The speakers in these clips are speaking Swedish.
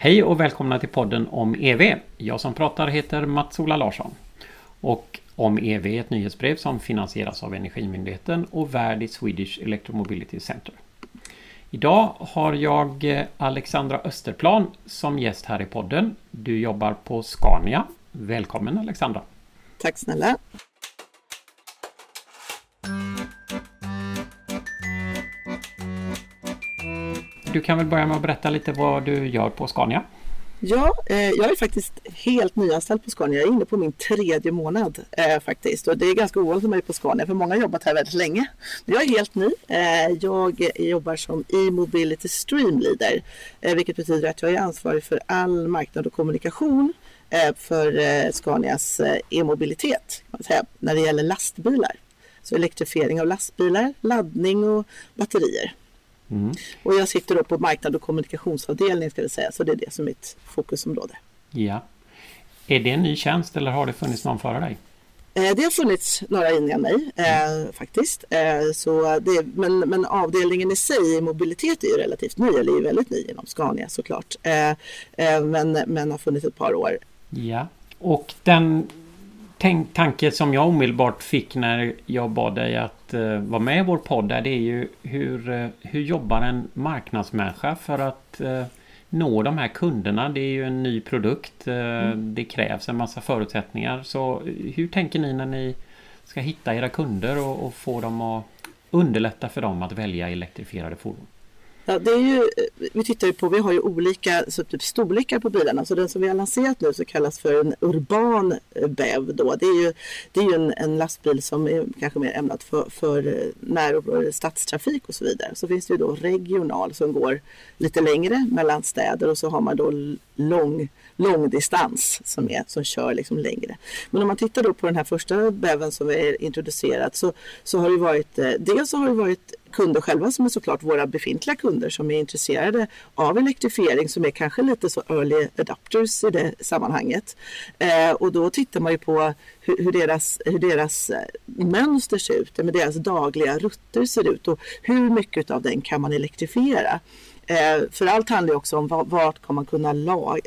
Hej och välkomna till podden om EV. Jag som pratar heter Mats-Ola Larsson. Och om EV är ett nyhetsbrev som finansieras av Energimyndigheten och värd i Swedish Electromobility Center. Idag har jag eh, Alexandra Österplan som gäst här i podden. Du jobbar på Scania. Välkommen Alexandra! Tack snälla! Du kan väl börja med att berätta lite vad du gör på Scania? Ja, eh, jag är faktiskt helt nyanställd på Scania. Jag är inne på min tredje månad eh, faktiskt. Och det är ganska ovanligt för mig på Scania för många har jobbat här väldigt länge. Men jag är helt ny. Eh, jag jobbar som e-mobility streamleader. Eh, vilket betyder att jag är ansvarig för all marknad och kommunikation eh, för eh, Scanias eh, e-mobilitet när det gäller lastbilar. Så elektrifiering av lastbilar, laddning och batterier. Mm. Och jag sitter då på marknad och kommunikationsavdelning ska det säga, så det är det som är mitt fokusområde. Ja. Är det en ny tjänst eller har det funnits någon före dig? Eh, det har funnits några innan mig eh, faktiskt. Eh, så det, men, men avdelningen i sig, mobilitet, är ju relativt ny, eller är väldigt ny inom Scania såklart. Eh, eh, men, men har funnits ett par år. Ja, och den tanke som jag omedelbart fick när jag bad dig att uh, vara med i vår podd där, det är ju hur, uh, hur jobbar en marknadsmänniska för att uh, nå de här kunderna? Det är ju en ny produkt. Mm. Det krävs en massa förutsättningar. Så hur tänker ni när ni ska hitta era kunder och, och få dem att underlätta för dem att välja elektrifierade fordon? Ja, det är ju, eh, vi tittar ju på, vi har ju olika så typ storlekar på bilarna. Så den som vi har lanserat nu så kallas för en urban eh, BEV. Då. Det är ju, det är ju en, en lastbil som är kanske mer ämnad för, för eh, när stadstrafik och så vidare. Så finns det ju då regional som går lite längre mellan städer och så har man då lång, långdistans som, är, som kör liksom längre. Men om man tittar då på den här första BEVen som vi har introducerat så, så har det varit, dels så har det varit kunder själva som är såklart våra befintliga kunder som är intresserade av elektrifiering som är kanske lite så early adopters i det sammanhanget. Eh, och då tittar man ju på hur, hur, deras, hur deras eh, mönster ser ut, med deras dagliga rutter ser ut och hur mycket av den kan man elektrifiera. Eh, för allt handlar ju också om vart kan man kunna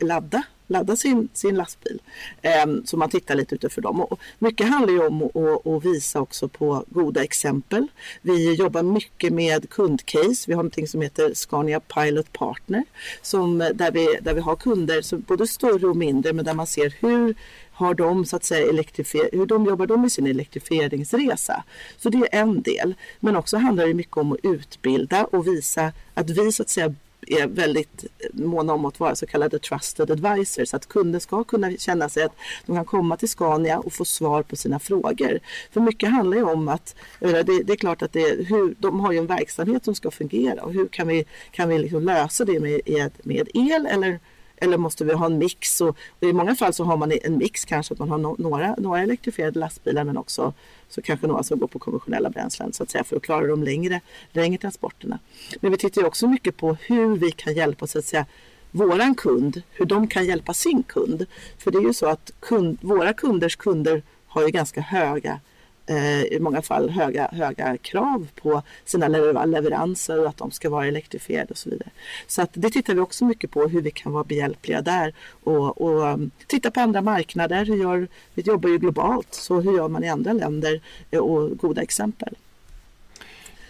ladda ladda sin, sin lastbil. Ehm, så man tittar lite utifrån dem. Och mycket handlar ju om att, att visa också på goda exempel. Vi jobbar mycket med kundcase. Vi har någonting som heter Scania Pilot Partner som, eh, där, vi, där vi har kunder, som både större och mindre, men där man ser hur har de så att säga elektrifier hur de jobbar de med sin elektrifieringsresa. Så det är en del. Men också handlar det mycket om att utbilda och visa att vi så att säga är väldigt måna om att vara så kallade trusted advisors. Att kunder ska kunna känna sig att de kan komma till Scania och få svar på sina frågor. För mycket handlar ju om att det, det är klart att det, hur, de har ju en verksamhet som ska fungera och hur kan vi, kan vi liksom lösa det med, med el eller eller måste vi ha en mix? Och, och I många fall så har man en mix kanske att man har no några, några elektrifierade lastbilar men också så kanske några som går på konventionella bränslen så att säga för att klara de längre, längre transporterna. Men vi tittar också mycket på hur vi kan hjälpa så att säga våran kund, hur de kan hjälpa sin kund. För det är ju så att kund, våra kunders kunder har ju ganska höga Eh, i många fall höga, höga krav på sina leveranser och att de ska vara elektrifierade och så vidare. Så att det tittar vi också mycket på hur vi kan vara behjälpliga där och, och um, titta på andra marknader. Hur gör, vi jobbar ju globalt så hur gör man i andra länder eh, och goda exempel.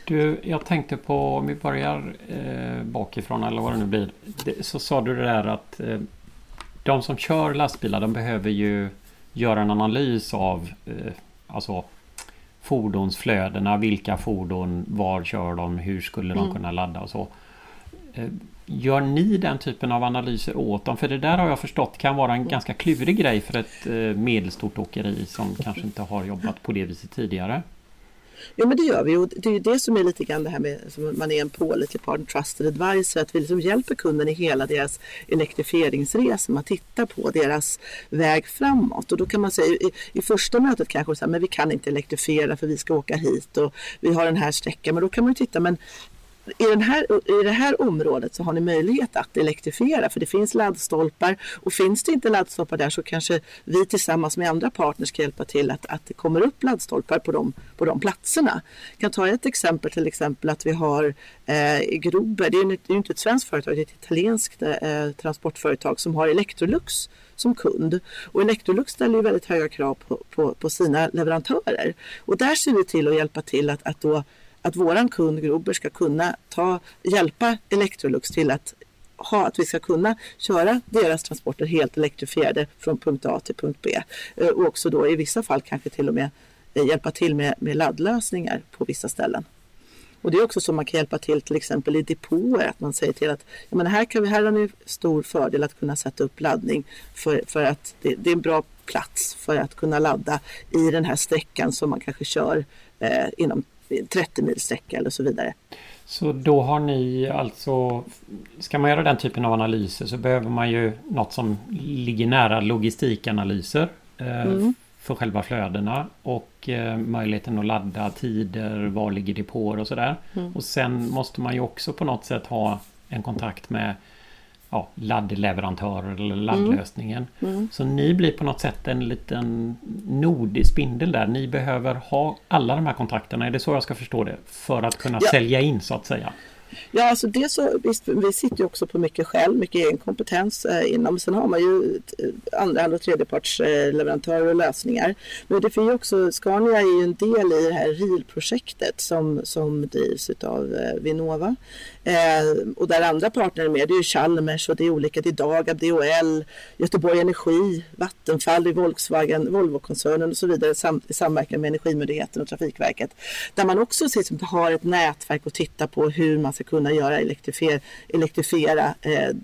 Du, jag tänkte på om vi börjar eh, bakifrån eller vad det nu blir. Det, så sa du det där att eh, de som kör lastbilar de behöver ju göra en analys av eh, alltså fordonsflödena, vilka fordon, var kör de, hur skulle de mm. kunna ladda och så. Eh, gör ni den typen av analyser åt dem? För det där har jag förstått kan vara en ganska klurig grej för ett eh, medelstort åkeri som kanske inte har jobbat på det viset tidigare. Ja men det gör vi och det är ju det som är lite grann det här med som man är en pålitlig partner, trusted advisor, att vi liksom hjälper kunden i hela deras elektrifieringsresa. Man tittar på deras väg framåt och då kan man säga i, i första mötet kanske så här, men vi kan inte elektrifiera för vi ska åka hit och vi har den här sträckan. Men då kan man ju titta, men i, den här, I det här området så har ni möjlighet att elektrifiera för det finns laddstolpar och finns det inte laddstolpar där så kanske vi tillsammans med andra partners kan hjälpa till att, att det kommer upp laddstolpar på de, på de platserna. Jag kan ta ett exempel till exempel att vi har eh, Grober, det är, det är inte ett svenskt företag, det är ett italienskt eh, transportföretag som har Electrolux som kund. Och Electrolux ställer ju väldigt höga krav på, på, på sina leverantörer. Och där ser vi till att hjälpa till att, att då att våran kund Grober ska kunna ta, hjälpa Electrolux till att ha, att vi ska kunna köra deras transporter helt elektrifierade från punkt A till punkt B. Eh, och också då i vissa fall kanske till och med eh, hjälpa till med, med laddlösningar på vissa ställen. Och det är också så man kan hjälpa till till exempel i depåer, att man säger till att ja, men här, kan vi, här har ni stor fördel att kunna sätta upp laddning för, för att det, det är en bra plats för att kunna ladda i den här sträckan som man kanske kör eh, inom 30 mil sträcka eller så vidare. Så då har ni alltså, ska man göra den typen av analyser så behöver man ju något som ligger nära logistikanalyser eh, mm. för själva flödena och eh, möjligheten att ladda tider, var ligger depåer och sådär. Mm. Och sen måste man ju också på något sätt ha en kontakt med ja, laddleverantörer eller mm. laddlösningen. Mm. Mm. Så ni blir på något sätt en liten nordig spindel där. Ni behöver ha alla de här kontakterna. Är det så jag ska förstå det? För att kunna ja. sälja in så att säga. Ja, alltså det så, visst, vi sitter ju också på mycket själv, mycket egen kompetens eh, inom. Sen har man ju andra och tredjepartsleverantörer och lösningar. Men det finns ju också, Scania är ju en del i det här RIL-projektet som, som drivs av eh, Vinnova. Eh, och där andra partner är med, det är ju Chalmers och det är olika, det är Dagab, DHL, Göteborg Energi, Vattenfall, i Volkswagen, Volvo-koncernen och så vidare sam, i samverkan med Energimyndigheten och Trafikverket. Där man också ser som har ett nätverk och tittar på hur man ska kunna göra elektrifier, elektrifiera eh, eh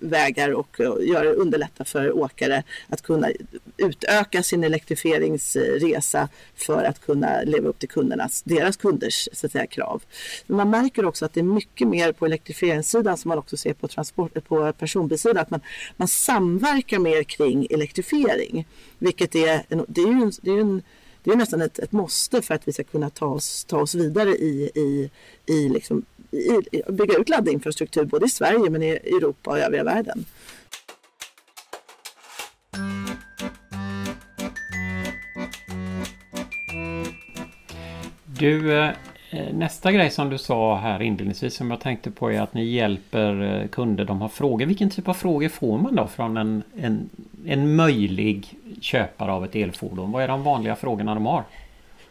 vägar och, och göra, underlätta för åkare att kunna utöka sin elektrifieringsresa för att kunna leva upp till kundernas, deras kunders så att säga, krav. Men man märker också att det är mycket mycket mer på elektrifieringssidan som man också ser på, transport, på personbilsidan, att man, man samverkar mer kring elektrifiering. Vilket är, det är ju en, det är en det är nästan ett, ett måste för att vi ska kunna ta oss, ta oss vidare i, i, i, liksom, i bygga ut laddinfrastruktur både i Sverige men i Europa och övriga världen. Du, eh, Eh, nästa grej som du sa här inledningsvis som jag tänkte på är att ni hjälper eh, kunder. De har frågor. Vilken typ av frågor får man då från en, en, en möjlig köpare av ett elfordon? Vad är de vanliga frågorna de har?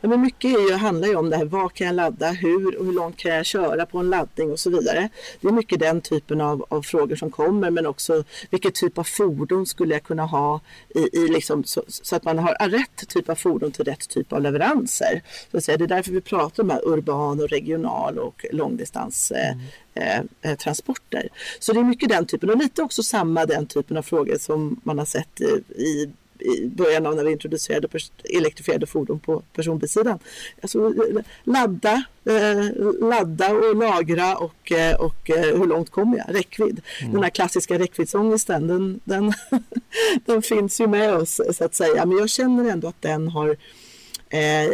Ja, men mycket är ju, handlar ju om det här, vad kan jag ladda, hur och hur långt kan jag köra på en laddning och så vidare. Det är mycket den typen av, av frågor som kommer men också vilken typ av fordon skulle jag kunna ha i, i liksom, så, så, att man har rätt typ av fordon till rätt typ av leveranser. Så att säga, det är därför vi pratar om urban och regional och långdistans mm. Eh, eh, transporter. Så det är mycket den typen och lite också samma den typen av frågor som man har sett i i början av när vi introducerade elektrifierade fordon på personbilssidan. Alltså, ladda, eh, ladda och lagra och, eh, och eh, hur långt kommer jag? Räckvidd. Mm. Den här klassiska räckviddsångesten den, den, den finns ju med oss så att säga men jag känner ändå att den har Eh,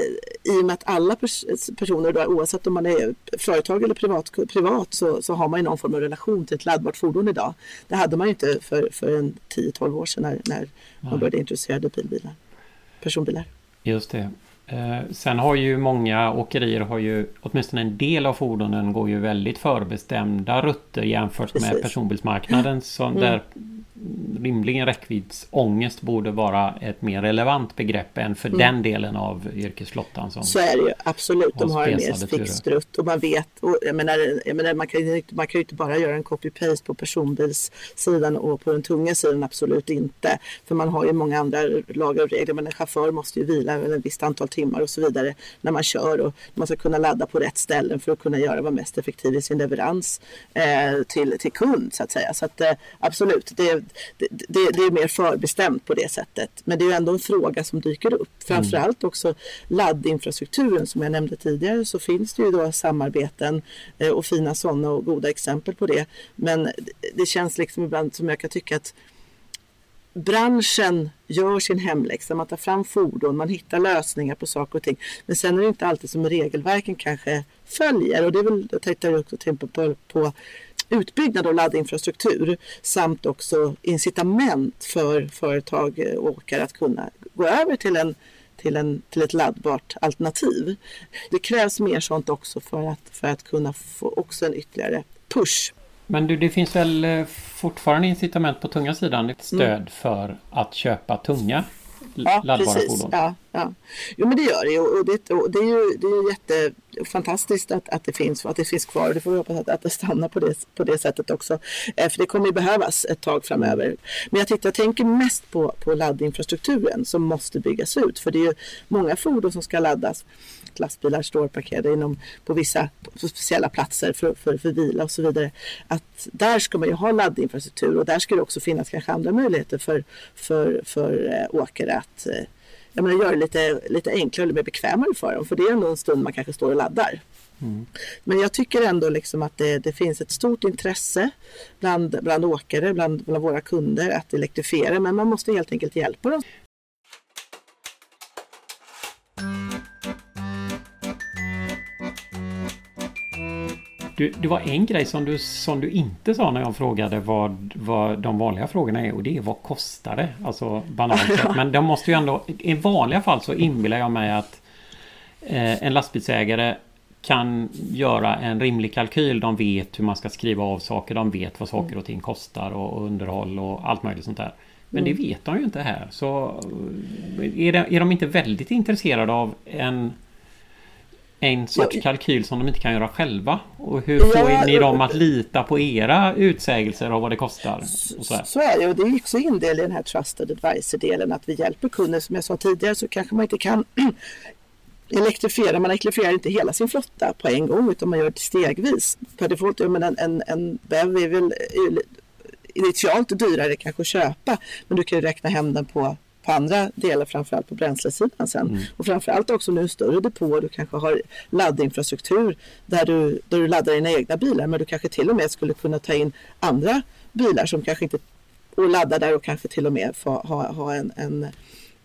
I och med att alla pers personer, då, oavsett om man är företag eller privat, privat så, så har man någon form av relation till ett laddbart fordon idag. Det hade man ju inte för, för en 10-12 år sedan när, när man började introducera bilbilar, personbilar. Just det. Eh, sen har ju många åkerier har ju åtminstone en del av fordonen går ju väldigt förbestämda rutter jämfört Precis. med personbilsmarknaden som mm. där rimligen räckviddsångest borde vara ett mer relevant begrepp än för mm. den delen av yrkesflottan. Som så är det ju absolut. De har en mer fixed rutt och man vet. Och jag menar, jag menar, man, kan, man kan ju inte bara göra en copy-paste på personbilssidan och på den tunga sidan absolut inte. För man har ju många andra lagar och regler. Men en chaufför måste ju vila ett visst antal timmar och så vidare när man kör och man ska kunna ladda på rätt ställen för att kunna göra vara mest effektiv i sin leverans eh, till, till kund så att säga. Så att, eh, absolut, det, det, det, är mer förbestämt på det sättet. Men det är ändå en fråga som dyker upp. Framförallt också laddinfrastrukturen som jag nämnde tidigare så finns det ju då samarbeten eh, och fina sådana och goda exempel på det. Men det känns liksom ibland som jag kan tycka att branschen gör sin hemläxa, man tar fram fordon, man hittar lösningar på saker och ting. Men sen är det inte alltid som regelverken kanske följer och det är väl, jag tänkte också på, på, på utbyggnad av laddinfrastruktur samt också incitament för företag och åkare att kunna gå över till, en, till, en, till ett laddbart alternativ. Det krävs mer sånt också för att, för att kunna få också en ytterligare push. Men du, det finns väl eh, fortfarande incitament på tunga sidan, ett stöd mm. för att köpa tunga ja, laddbara precis. fordon? Ja, ja. Jo men det gör det och det, och det är ju det är jättefantastiskt att, att det finns att det finns kvar. Det får vi hoppas att, att det stannar på det, på det sättet också. Eh, för det kommer ju behövas ett tag framöver. Men jag, tyckte, jag tänker mest på, på laddinfrastrukturen som måste byggas ut. För det är ju många fordon som ska laddas lastbilar står parkerade inom, på vissa på speciella platser för, för, för vila och så vidare. Att där ska man ju ha laddinfrastruktur och där ska det också finnas kanske andra möjligheter för, för, för äh, åkare att äh, jag menar, göra det lite, lite enklare och mer bekvämare för dem. För det är ändå en stund man kanske står och laddar. Mm. Men jag tycker ändå liksom att det, det, finns ett stort intresse bland, bland åkare, bland, bland våra kunder att elektrifiera. Men man måste helt enkelt hjälpa dem. Du, det var en grej som du, som du inte sa när jag frågade vad, vad de vanliga frågorna är och det är vad kostar det? Alltså banalt Men de måste ju ändå... I vanliga fall så inbillar jag mig att eh, en lastbilsägare kan göra en rimlig kalkyl. De vet hur man ska skriva av saker. De vet vad saker och ting kostar och underhåll och allt möjligt sånt där. Men mm. det vet de ju inte här. Så eh, är, det, är de inte väldigt intresserade av en en sorts kalkyl som de inte kan göra själva? Och hur får ja, ni dem att lita på era utsägelser av vad det kostar? så, så är det och det är också en del i den här Trusted Advisor-delen att vi hjälper kunder. Som jag sa tidigare så kanske man inte kan elektrifiera. Man elektrifierar inte hela sin flotta på en gång utan man gör det stegvis. Per default, men en, en, en BEV är väl initialt dyrare kanske att köpa men du kan ju räkna hem den på på andra delar, framförallt på bränslesidan sen. Mm. Och framförallt också nu större depåer, du kanske har laddinfrastruktur där du, där du laddar dina egna bilar men du kanske till och med skulle kunna ta in andra bilar som kanske inte och ladda där och kanske till och med få ha, ha en, en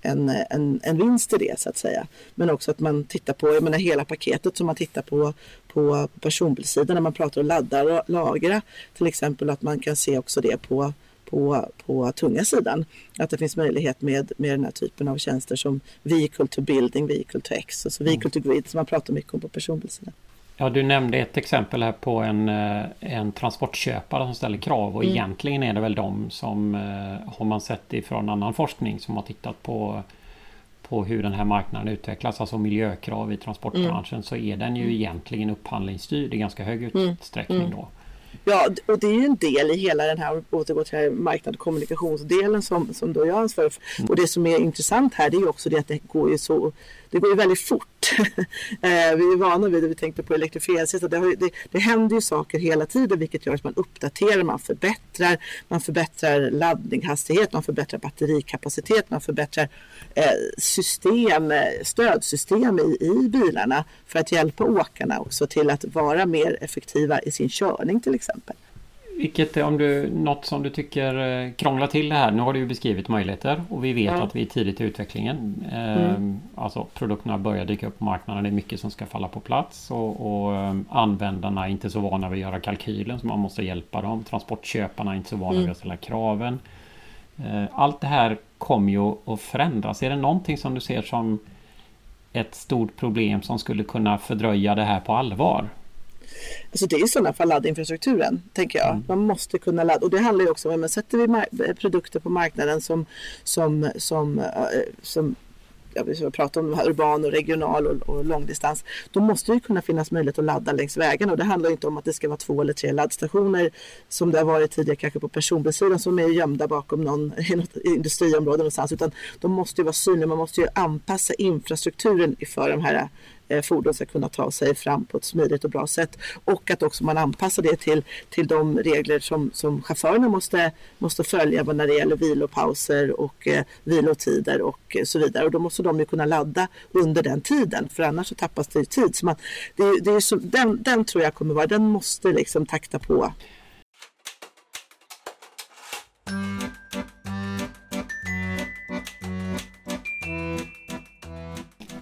en, en, en vinst i det så att säga. Men också att man tittar på jag menar, hela paketet som man tittar på på personbilssidan när man pratar om ladda och lagra. Till exempel att man kan se också det på på, på tunga sidan. Att det finns möjlighet med, med den här typen av tjänster som vehicle to building, vehicle to X, alltså vehicle to grid som man pratar mycket om på personbilssidan. Ja, du nämnde ett exempel här på en, eh, en transportköpare som ställer krav och mm. egentligen är det väl de som eh, har man sett ifrån annan forskning som har tittat på på hur den här marknaden utvecklas, alltså miljökrav i transportbranschen, mm. så är den ju mm. egentligen upphandlingsstyrd i ganska hög mm. utsträckning mm. då. Ja, och det är ju en del i hela den här, återgå till här marknad och kommunikationsdelen som, som då jag ansvarar för. Mm. Och det som är intressant här det är ju också det att det går ju så det går ju väldigt fort. Eh, vi är vana vid det, vi tänkte på elektrifieringssättet. Det, det, det händer ju saker hela tiden vilket gör att man uppdaterar, man förbättrar, man förbättrar laddningshastighet, man förbättrar batterikapacitet, man förbättrar eh, system, stödsystem i, i bilarna för att hjälpa åkarna också till att vara mer effektiva i sin körning till exempel. Vilket om du, något som du tycker eh, krånglar till det här. Nu har du ju beskrivit möjligheter och vi vet ja. att vi är tidigt i utvecklingen. Mm. Ehm, alltså produkterna börjar dyka upp på marknaden. Det är mycket som ska falla på plats och, och ehm, användarna är inte så vana vid att göra kalkylen så man måste hjälpa dem. Transportköparna är inte så vana mm. vid att ställa kraven. Allt det här kommer ju att förändras. Är det någonting som du ser som ett stort problem som skulle kunna fördröja det här på allvar? Alltså det är i sådana fall laddinfrastrukturen, tänker jag. Mm. Man måste kunna ladda. Och det handlar ju också om, att sätter vi produkter på marknaden som, som, som, eh, som jag vill prata om urban och regional och, och långdistans, då måste det kunna finnas möjlighet att ladda längs vägen och det handlar inte om att det ska vara två eller tre laddstationer som det har varit tidigare kanske på personbilssidan som är gömda bakom någon, i något industriområde någonstans utan de måste ju vara synliga, man måste ju anpassa infrastrukturen för de här Eh, Eh, fordon ska kunna ta sig fram på ett smidigt och bra sätt. Och att också man anpassar det till, till de regler som, som chaufförerna måste, måste följa när det gäller vilopauser och eh, vilotider och eh, så vidare. Och då måste de ju kunna ladda under den tiden för annars så tappas det ju tid. Så man, det, det är så, den, den tror jag kommer vara, den måste liksom takta på.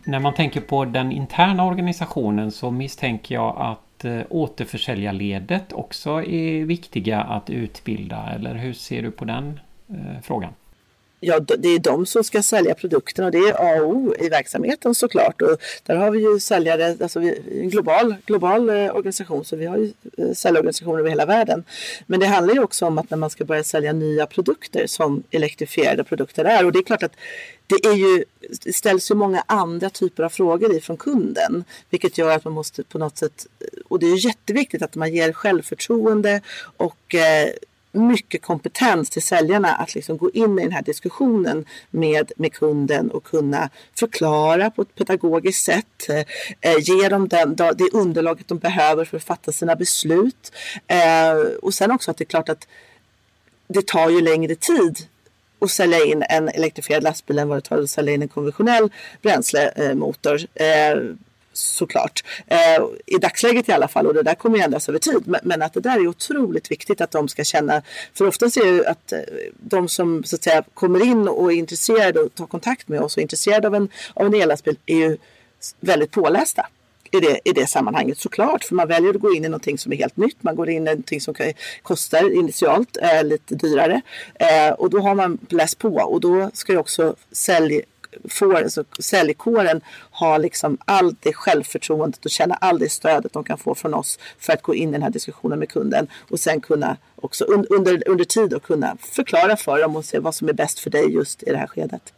När man tänker på den interna organisationen så misstänker jag att eh, återförsäljarledet också är viktiga att utbilda. Eller hur ser du på den eh, frågan? Ja, det är de som ska sälja produkterna och det är A och O i verksamheten såklart. Och där har vi ju säljare, alltså vi, en global, global eh, organisation så vi har ju eh, säljorganisationer över hela världen. Men det handlar ju också om att när man ska börja sälja nya produkter som elektrifierade produkter är och det är klart att det, är ju, det ställs ju många andra typer av frågor ifrån kunden. Vilket gör att man måste på något sätt, och det är jätteviktigt att man ger självförtroende och eh, mycket kompetens till säljarna att liksom gå in i den här diskussionen med, med kunden och kunna förklara på ett pedagogiskt sätt. Eh, eh ge dem den, det underlaget de behöver för att fatta sina beslut. Eh, och sen också att det är klart att det tar ju längre tid att sälja in en elektrifierad lastbil än vad det tar att sälja in en konventionell bränslemotor. Eh, såklart. Eh, I dagsläget i alla fall och det där kommer ju ändras över tid. Men, men, att det där är otroligt viktigt att de ska känna. För oftast är det ju att eh, de som så att säga kommer in och är intresserade och tar kontakt med oss och är intresserade av en, av en ellastbil är ju väldigt pålästa i det, i det sammanhanget såklart. För man väljer att gå in i någonting som är helt nytt. Man går in i någonting som kostar initialt eh, lite dyrare. Eh, och då har man läst på och då ska ju också sälj får, alltså, säljkåren ha liksom allt det självförtroendet och känna all det stödet de kan få från oss för att gå in i den här diskussionen med kunden och sen kunna också un, under, under tid och kunna förklara för dem och se vad som är bäst för dig just i det här skedet.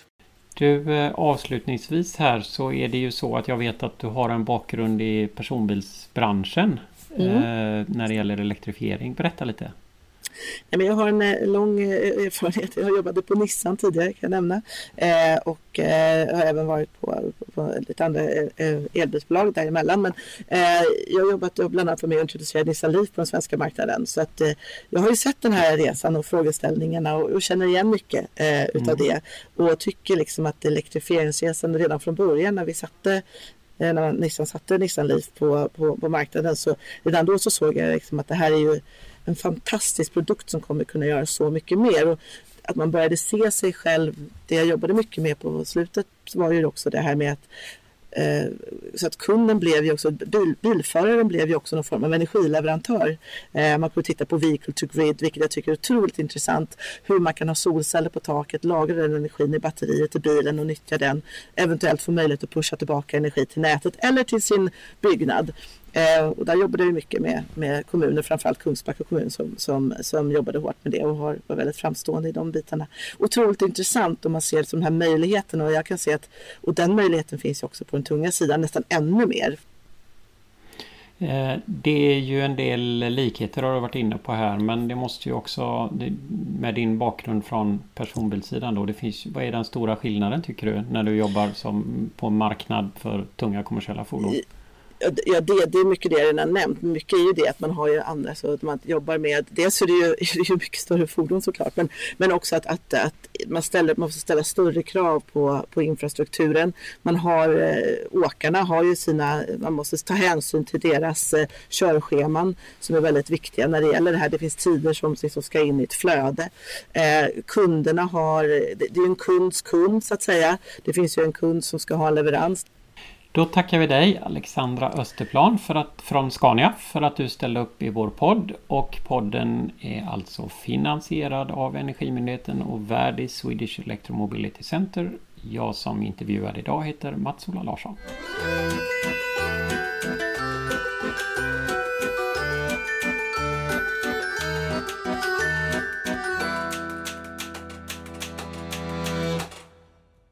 Du, eh, avslutningsvis här så är det ju så att jag vet att du har en bakgrund i personbilsbranschen mm. eh, när det gäller elektrifiering. Berätta lite. Men jag har en eh, lång eh, erfarenhet. Jag jobbade på Nissan tidigare kan jag nämna. Eh, och har även varit på, på lite andra elbilsbolag däremellan. Men jag har jobbat bland annat med att introducera Nissan Leaf på den svenska marknaden. Så att, jag har ju sett den här resan och frågeställningarna och, och känner igen mycket utav mm. det. Och tycker liksom att elektrifieringsresan redan från början när vi satte när Nissan satte Nissan Leaf på, på, på marknaden så redan då så såg jag liksom att det här är ju en fantastisk produkt som kommer kunna göra så mycket mer. Och att man började se sig själv, det jag jobbade mycket med på slutet var ju också det här med att eh, så att kunden blev ju också, bil, bilföraren blev ju också någon form av energileverantör. Eh, man kunde titta på vehicle to grid, vilket jag tycker är otroligt intressant. Hur man kan ha solceller på taket, lagra den energin i batteriet i bilen och nyttja den. Eventuellt få möjlighet att pusha tillbaka energi till nätet eller till sin byggnad. Eh, och där jobbade vi mycket med, med kommuner, framförallt Kungsbacka kommun som, som, som jobbade hårt med det och har, var väldigt framstående i de bitarna. Otroligt intressant om man ser som den här möjligheten och jag kan se att och den möjligheten finns ju också på den tunga sidan nästan ännu mer. Eh, det är ju en del likheter har du varit inne på här men det måste ju också med din bakgrund från personbilssidan då. Det finns, vad är den stora skillnaden tycker du när du jobbar som på marknad för tunga kommersiella fordon? Ja, det, det är mycket det jag redan nämnt. Mycket är ju det att man har ju andra så att man jobbar med. Dels är det ju, är det ju mycket större fordon såklart, men, men också att, att, att man, ställer, man måste ställa större krav på, på infrastrukturen. Man har eh, åkarna har ju sina, man måste ta hänsyn till deras eh, körscheman som är väldigt viktiga när det gäller det här. Det finns tider som som ska in i ett flöde. Eh, kunderna har, det, det är en kunds kund så att säga. Det finns ju en kund som ska ha en leverans. Då tackar vi dig Alexandra Österplan för att, från Scania för att du ställde upp i vår podd. Och podden är alltså finansierad av Energimyndigheten och värd i Swedish Electromobility Center. Jag som intervjuar idag heter Mats-Ola Larsson.